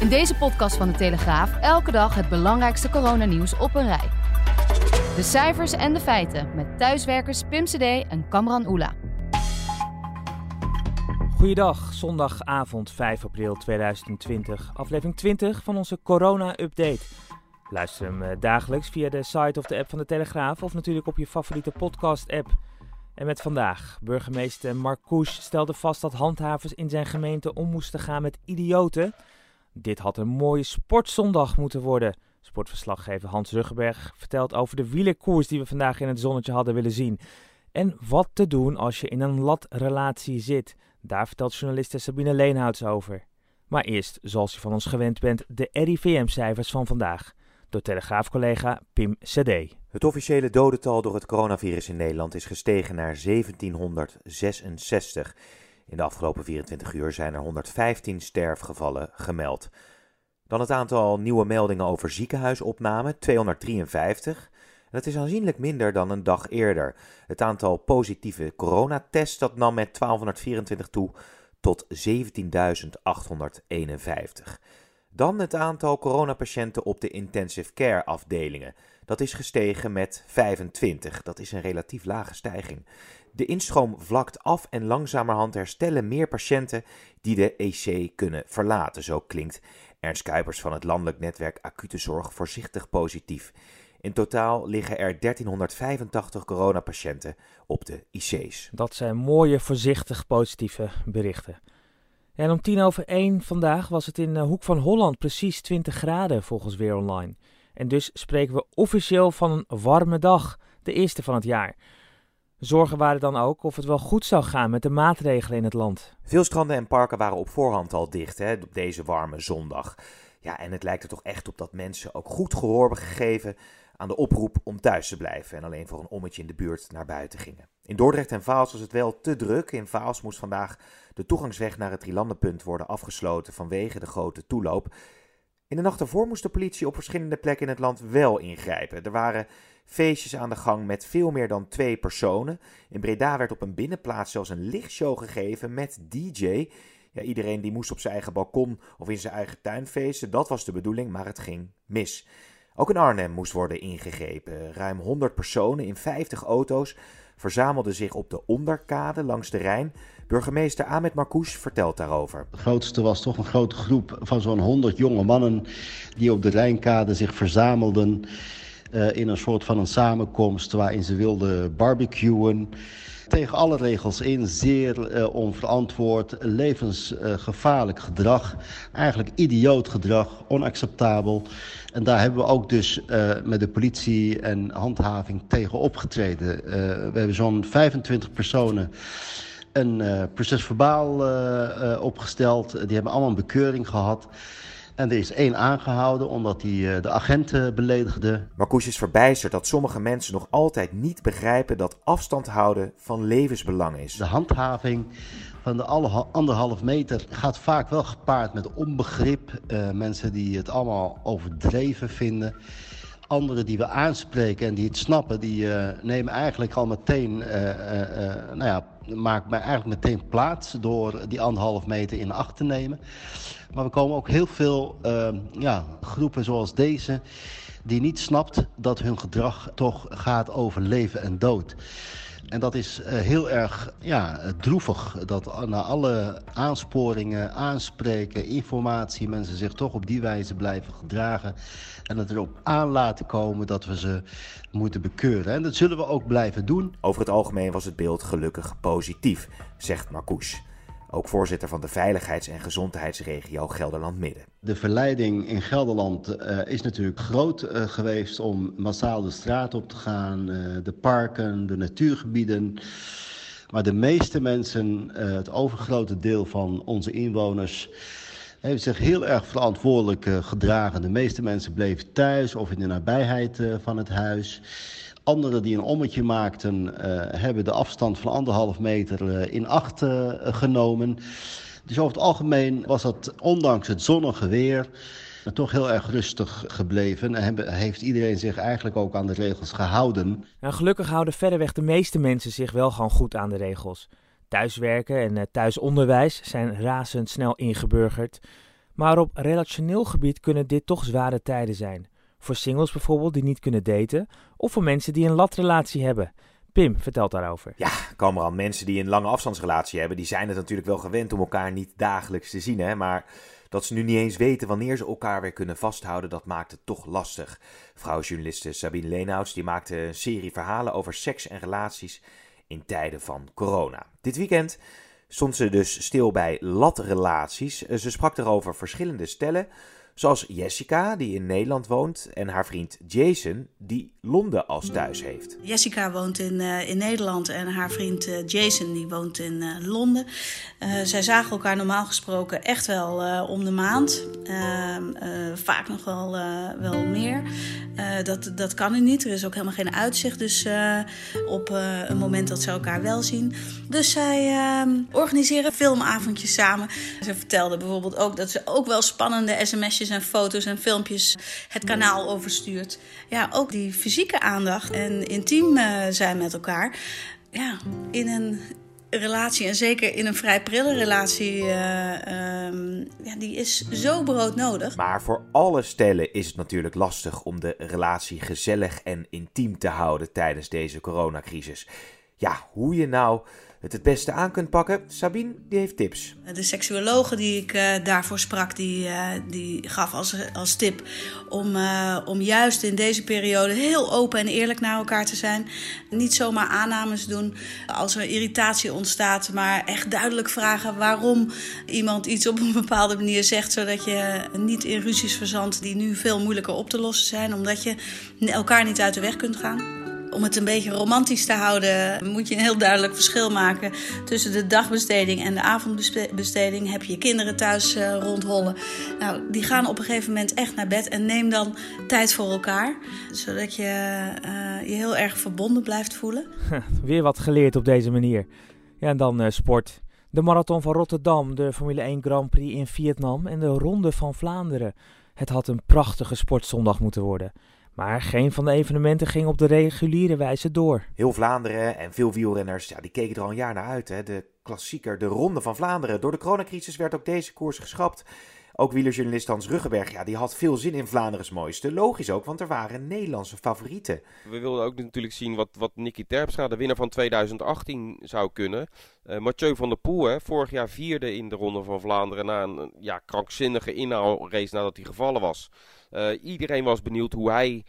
In deze podcast van de Telegraaf elke dag het belangrijkste coronanieuws op een rij. De cijfers en de feiten met thuiswerkers Pim CD en Kamran Oela. Goeiedag, zondagavond 5 april 2020, aflevering 20 van onze corona-update. Luister hem eh, dagelijks via de site of de app van de Telegraaf of natuurlijk op je favoriete podcast-app. En met vandaag, burgemeester Marcouch stelde vast dat handhavers in zijn gemeente om moesten gaan met idioten. Dit had een mooie sportzondag moeten worden. Sportverslaggever Hans Ruggenberg vertelt over de wielerkoers die we vandaag in het zonnetje hadden willen zien. En wat te doen als je in een latrelatie zit. Daar vertelt journaliste Sabine Leenhouts over. Maar eerst, zoals je van ons gewend bent, de RIVM-cijfers van vandaag. Door Telegraafcollega Pim CD. Het officiële dodental door het coronavirus in Nederland is gestegen naar 1766. In de afgelopen 24 uur zijn er 115 sterfgevallen gemeld. Dan het aantal nieuwe meldingen over ziekenhuisopname, 253. Dat is aanzienlijk minder dan een dag eerder. Het aantal positieve coronatests dat nam met 1224 toe tot 17.851. Dan het aantal coronapatiënten op de intensive care afdelingen. Dat is gestegen met 25. Dat is een relatief lage stijging. De instroom vlakt af en langzamerhand herstellen meer patiënten die de EC kunnen verlaten. Zo klinkt Ernst Kuipers van het landelijk netwerk Acute Zorg voorzichtig positief. In totaal liggen er 1385 coronapatiënten op de IC's. Dat zijn mooie, voorzichtig positieve berichten. En om tien over één vandaag was het in de Hoek van Holland precies 20 graden volgens Weer Online. En dus spreken we officieel van een warme dag, de eerste van het jaar. Zorgen waren dan ook of het wel goed zou gaan met de maatregelen in het land. Veel stranden en parken waren op voorhand al dicht hè, op deze warme zondag. Ja, en het lijkt er toch echt op dat mensen ook goed gehoor hebben gegeven aan de oproep om thuis te blijven en alleen voor een ommetje in de buurt naar buiten gingen. In Dordrecht en Vaals was het wel te druk. In Vaals moest vandaag de toegangsweg naar het Drielandenpunt worden afgesloten vanwege de grote toeloop. In de nacht ervoor moest de politie op verschillende plekken in het land wel ingrijpen. Er waren feestjes aan de gang met veel meer dan twee personen. In Breda werd op een binnenplaats zelfs een lichtshow gegeven met DJ. Ja, iedereen die moest op zijn eigen balkon of in zijn eigen tuin feesten. Dat was de bedoeling, maar het ging mis. Ook in Arnhem moest worden ingegrepen. Ruim 100 personen in 50 auto's verzamelden zich op de onderkade langs de Rijn. Burgemeester Ahmed Marcouch vertelt daarover. Het grootste was toch een grote groep van zo'n 100 jonge mannen die op de Rijnkade zich verzamelden uh, in een soort van een samenkomst waarin ze wilden barbecuen. Tegen alle regels in, zeer uh, onverantwoord, levensgevaarlijk gedrag. Eigenlijk idioot gedrag, onacceptabel. En daar hebben we ook dus uh, met de politie en handhaving tegen opgetreden. we hebben zo'n 25 personen een procesverbaal opgesteld. Die hebben allemaal een bekeuring gehad. En er is één aangehouden omdat hij de agenten beledigde. Marcouch is verbijsterd dat sommige mensen nog altijd niet begrijpen dat afstand houden van levensbelang is. De handhaving van de anderhalf meter gaat vaak wel gepaard met onbegrip. Uh, mensen die het allemaal overdreven vinden. Anderen die we aanspreken en die het snappen, die uh, nemen eigenlijk al meteen, uh, nou ja, maakt mij eigenlijk meteen plaats door die anderhalf meter in acht te nemen. Maar we komen ook heel veel uh, ja, groepen zoals deze die niet snapt dat hun gedrag toch gaat over leven en dood. En dat is uh, heel erg ja, droevig dat na alle aansporingen, aanspreken, informatie... mensen zich toch op die wijze blijven gedragen... en het erop aan laten komen dat we ze moeten bekeuren. En dat zullen we ook blijven doen. Over het algemeen was het beeld gelukkig positief, zegt Marcouch. Ook voorzitter van de Veiligheids- en Gezondheidsregio Gelderland-Midden. De verleiding in Gelderland uh, is natuurlijk groot uh, geweest om massaal de straat op te gaan. Uh, de parken, de natuurgebieden. Maar de meeste mensen, het overgrote deel van onze inwoners heeft zich heel erg verantwoordelijk gedragen. De meeste mensen bleven thuis of in de nabijheid van het huis. Anderen die een ommetje maakten, hebben de afstand van anderhalf meter in acht genomen. Dus over het algemeen was dat, ondanks het zonnige weer, toch heel erg rustig gebleven. En heeft iedereen zich eigenlijk ook aan de regels gehouden. En gelukkig houden verreweg de meeste mensen zich wel gewoon goed aan de regels. Thuiswerken en eh, thuisonderwijs zijn razendsnel ingeburgerd. Maar op relationeel gebied kunnen dit toch zware tijden zijn. Voor singles bijvoorbeeld die niet kunnen daten, of voor mensen die een latrelatie hebben. Pim vertelt daarover. Ja, Kamran, mensen die een lange afstandsrelatie hebben, die zijn het natuurlijk wel gewend om elkaar niet dagelijks te zien. Hè? Maar dat ze nu niet eens weten wanneer ze elkaar weer kunnen vasthouden, dat maakt het toch lastig. Vrouwjournaliste Sabine Leenhouts die maakte een serie verhalen over seks en relaties in tijden van corona. Dit weekend stond ze dus stil bij latrelaties. Ze sprak erover verschillende stellen Zoals Jessica, die in Nederland woont, en haar vriend Jason, die Londen als thuis heeft. Jessica woont in, uh, in Nederland en haar vriend uh, Jason die woont in uh, Londen. zij zagen elkaar normaal gesproken echt wel om de maand. Ehm, vaak nog wel, wel meer. dat, dat kan nu niet. Er is ook helemaal geen uitzicht dus, op een moment dat ze elkaar wel zien. Dus zij ehm, organiseren filmavondjes samen. Ze vertelde bijvoorbeeld ook dat ze ook wel spannende sms'jes en foto's en filmpjes het kanaal overstuurt. Ja, ook die fysieke aandacht en intiem uh, zijn met elkaar. Ja, in een relatie en zeker in een vrij prille relatie, uh, um, ja, die is zo broodnodig. Maar voor alle stellen is het natuurlijk lastig om de relatie gezellig en intiem te houden tijdens deze coronacrisis. Ja, hoe je nou het het beste aan kunt pakken? Sabine, die heeft tips. De seksuologe die ik uh, daarvoor sprak, die, uh, die gaf als, als tip om, uh, om juist in deze periode heel open en eerlijk naar elkaar te zijn. Niet zomaar aannames doen als er irritatie ontstaat, maar echt duidelijk vragen waarom iemand iets op een bepaalde manier zegt, zodat je niet in ruzies verzandt die nu veel moeilijker op te lossen zijn, omdat je elkaar niet uit de weg kunt gaan. Om het een beetje romantisch te houden, moet je een heel duidelijk verschil maken tussen de dagbesteding en de avondbesteding. Heb je je kinderen thuis uh, rondhollen. Nou, die gaan op een gegeven moment echt naar bed en neem dan tijd voor elkaar. Zodat je uh, je heel erg verbonden blijft voelen. Weer wat geleerd op deze manier. Ja, en dan uh, sport. De marathon van Rotterdam, de Formule 1 Grand Prix in Vietnam en de Ronde van Vlaanderen. Het had een prachtige sportzondag moeten worden. Maar geen van de evenementen ging op de reguliere wijze door. Heel Vlaanderen en veel wielrenners ja, die keken er al een jaar naar uit. Hè. De klassieker, de Ronde van Vlaanderen. Door de coronacrisis werd ook deze koers geschrapt. Ook wielerjournalist Hans Ruggenberg, ja, die had veel zin in Vlaanderen's mooiste. Logisch ook, want er waren Nederlandse favorieten. We wilden ook natuurlijk zien wat, wat Nicky Terpstra, de winnaar van 2018, zou kunnen. Uh, Mathieu van der Poel, hè, vorig jaar vierde in de Ronde van Vlaanderen na een ja, krankzinnige inhaalrace nadat hij gevallen was. Uh, iedereen was benieuwd hoe hij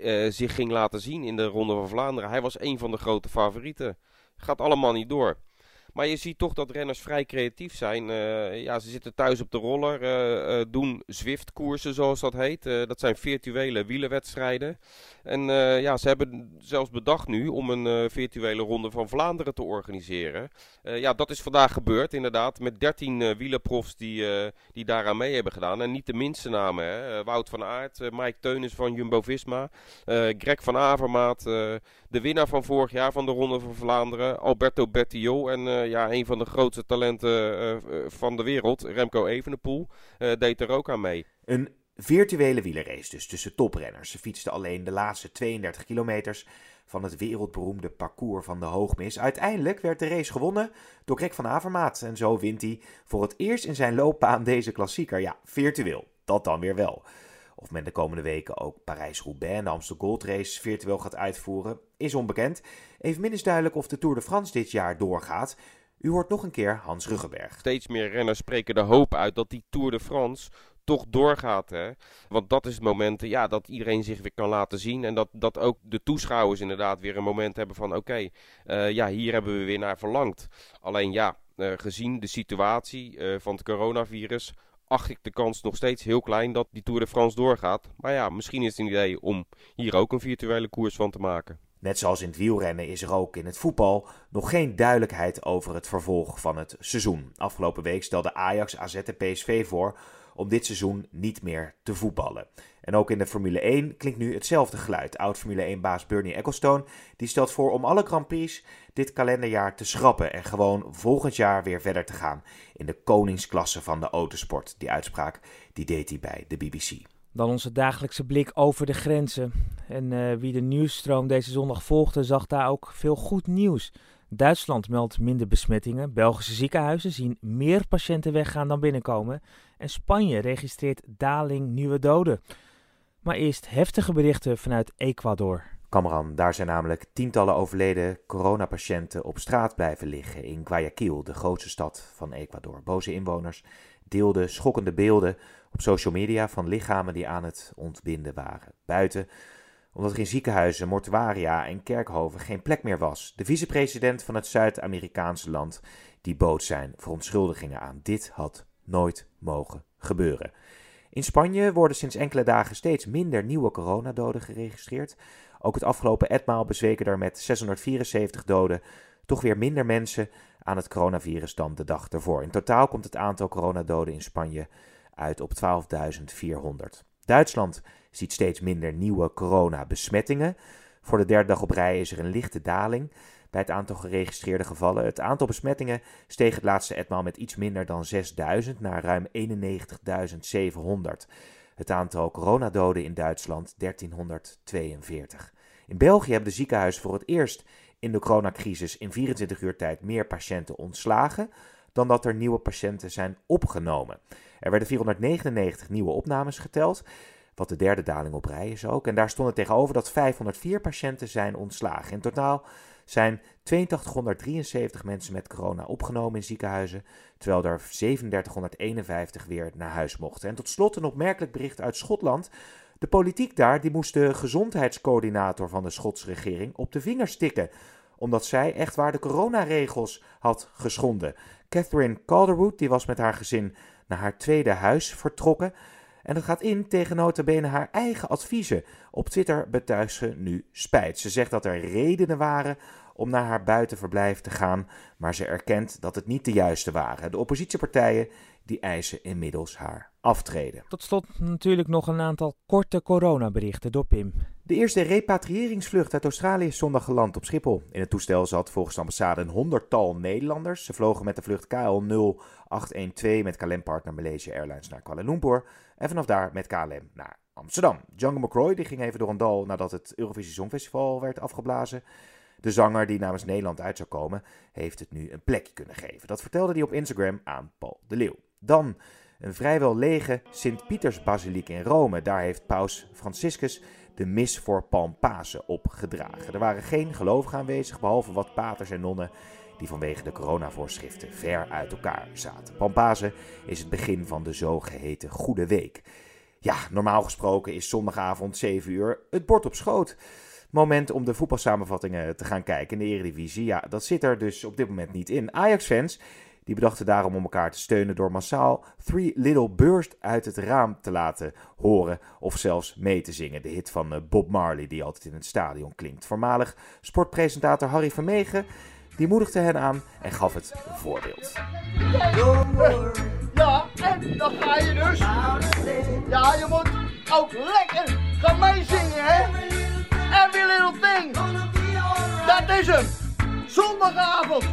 uh, zich ging laten zien in de Ronde van Vlaanderen. Hij was een van de grote favorieten. Gaat allemaal niet door. Maar je ziet toch dat renners vrij creatief zijn. Uh, ja, ze zitten thuis op de roller, uh, doen Zwift-koersen zoals dat heet. dat zijn virtuele wielenwedstrijden. En ja, ze hebben zelfs bedacht nu om een virtuele ronde van Vlaanderen te organiseren. ja, dat is vandaag gebeurd inderdaad. Met 13 wielerprofs die, die daaraan mee hebben gedaan. En niet de minste namen. Hè. Wout van Aert, Mike Teunis van Jumbo-Visma. Greg van Avermaat, de winnaar van vorig jaar van de Ronde van Vlaanderen. Alberto Bertiol en ja, een van de grootste talenten uh, van de wereld, Remco Evenepoel, deed er ook aan mee. Een virtuele wielerrace dus tussen toprenners. Ze fietsten alleen de laatste 32 kilometers van het wereldberoemde parcours van de Hoogmis. Uiteindelijk werd de race gewonnen door Greg van Avermaat. En zo wint hij voor het eerst in zijn loopbaan deze klassieker. Ja, virtueel. Dat dan weer wel. Of men de komende weken ook Parijs-Roubaix en de Amsterdam Gold Race virtueel gaat uitvoeren, is onbekend. Evenmin is duidelijk of de Tour de France dit jaar doorgaat. U hoort nog een keer Hans Ruggenberg. Steeds meer renners spreken de hoop uit dat die Tour de France toch doorgaat. Hè? Want dat is het moment ja, dat iedereen zich weer kan laten zien. En dat, dat ook de toeschouwers inderdaad weer een moment hebben van... oké, uh, ja, hier hebben we weer naar verlangd. Alleen ja, uh, gezien de situatie uh, van het coronavirus acht ik de kans nog steeds heel klein dat die Tour de France doorgaat. Maar ja, misschien is het een idee om hier ook een virtuele koers van te maken. Net zoals in het wielrennen is er ook in het voetbal nog geen duidelijkheid over het vervolg van het seizoen. Afgelopen week stelde Ajax, AZ en PSV voor om dit seizoen niet meer te voetballen. En ook in de Formule 1 klinkt nu hetzelfde geluid. Oud-Formule 1-baas Bernie Ecclestone die stelt voor om alle Grand Prix dit kalenderjaar te schrappen en gewoon volgend jaar weer verder te gaan in de koningsklasse van de autosport. Die uitspraak die deed hij bij de BBC. Dan onze dagelijkse blik over de grenzen. En uh, wie de nieuwsstroom deze zondag volgde, zag daar ook veel goed nieuws. Duitsland meldt minder besmettingen, Belgische ziekenhuizen zien meer patiënten weggaan dan binnenkomen en Spanje registreert daling nieuwe doden. Maar eerst heftige berichten vanuit Ecuador. Cameron, daar zijn namelijk tientallen overleden coronapatiënten op straat blijven liggen in Guayaquil, de grootste stad van Ecuador. Boze inwoners deelden schokkende beelden op social media van lichamen die aan het ontbinden waren. Buiten, omdat er in ziekenhuizen, mortuaria en kerkhoven geen plek meer was. De vicepresident van het Zuid-Amerikaanse land die bood zijn verontschuldigingen aan. Dit had nooit mogen gebeuren. In Spanje worden sinds enkele dagen steeds minder nieuwe coronadoden geregistreerd. Ook het afgelopen etmaal bezweken er met 674 doden toch weer minder mensen aan het coronavirus dan de dag ervoor. In totaal komt het aantal coronadoden in Spanje uit op 12.400. Duitsland ziet steeds minder nieuwe coronabesmettingen. Voor de derde dag op rij is er een lichte daling bij het aantal geregistreerde gevallen. Het aantal besmettingen steeg het laatste etmaal met iets minder dan 6000 naar ruim 91.700. Het aantal coronadoden in Duitsland 1342. In België hebben de ziekenhuizen voor het eerst in de coronacrisis in 24 uur tijd meer patiënten ontslagen dan dat er nieuwe patiënten zijn opgenomen. Er werden 499 nieuwe opnames geteld, wat de derde daling op rij is ook. En daar stond tegenover dat 504 patiënten zijn ontslagen. In totaal zijn 8273 mensen met corona opgenomen in ziekenhuizen, terwijl er 3751 weer naar huis mochten. En tot slot een opmerkelijk bericht uit Schotland. De politiek daar die moest de gezondheidscoördinator van de Schotse regering op de vingers stikken, omdat zij echt waar de coronaregels had geschonden. Catherine Calderwood die was met haar gezin naar haar tweede huis vertrokken. En dat gaat in tegen notabene haar eigen adviezen. Op Twitter betuigt ze nu spijt. Ze zegt dat er redenen waren om naar haar buitenverblijf te gaan, maar ze erkent dat het niet de juiste waren. De oppositiepartijen die eisen inmiddels haar aftreden. Tot slot natuurlijk nog een aantal korte coronaberichten door Pim. De eerste repatriëringsvlucht uit Australië is zondag geland op Schiphol. In het toestel zat volgens de ambassade een honderdtal Nederlanders. Ze vlogen met de vlucht KL 0812 met KLM-partner Malaysia Airlines naar Kuala Lumpur. En vanaf daar met KLM naar Amsterdam. Django McCroy die ging even door een dal nadat het Eurovisie Songfestival werd afgeblazen. De zanger die namens Nederland uit zou komen, heeft het nu een plekje kunnen geven. Dat vertelde hij op Instagram aan Paul de Leeuw. Dan een vrijwel lege Sint-Pieters-basiliek in Rome. Daar heeft paus Franciscus de mis voor Palmpasen opgedragen. Er waren geen gelovigen aanwezig, behalve wat paters en nonnen die vanwege de coronavoorschriften ver uit elkaar zaten. Palmpasen is het begin van de zogeheten Goede Week. Ja, normaal gesproken is zondagavond 7 uur het bord op schoot. Moment om de voetbalsamenvattingen te gaan kijken in de Eredivisie. Ja, dat zit er dus op dit moment niet in. Ajax-fans die bedachten daarom om elkaar te steunen door massaal Three Little Birds uit het raam te laten horen of zelfs mee te zingen. De hit van eh, Bob Marley die altijd in het stadion klinkt. Voormalig sportpresentator Harry Vermegen die moedigde hen aan en gaf het voorbeeld. Ja, en dan ga je dus. Ja, je moet ook lekker gaan meezingen, hè? Every little thing. Dat is hem. Zondagavond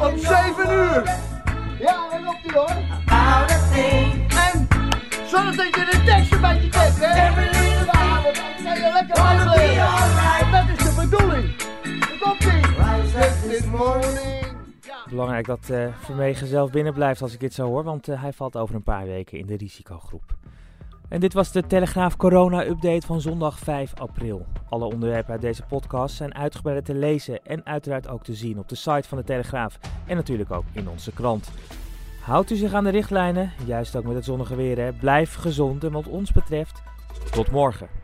om 7 uur. Ja, dan loopt hij hoor. En zorg dat je de tekst een beetje kent, hè? Ja, want dan kan je lekker uitleggen. Dat is de bedoeling. Dan komt hij. This morning. Belangrijk dat uh, Vermegen zelf binnen blijft als ik dit zo hoor, want uh, hij valt over een paar weken in de risicogroep. En dit was de Telegraaf Corona Update van zondag 5 april. Alle onderwerpen uit deze podcast zijn uitgebreid te lezen en uiteraard ook te zien op de site van de Telegraaf en natuurlijk ook in onze krant. Houdt u zich aan de richtlijnen, juist ook met het zonnige weer, hè? blijf gezond en wat ons betreft, tot morgen.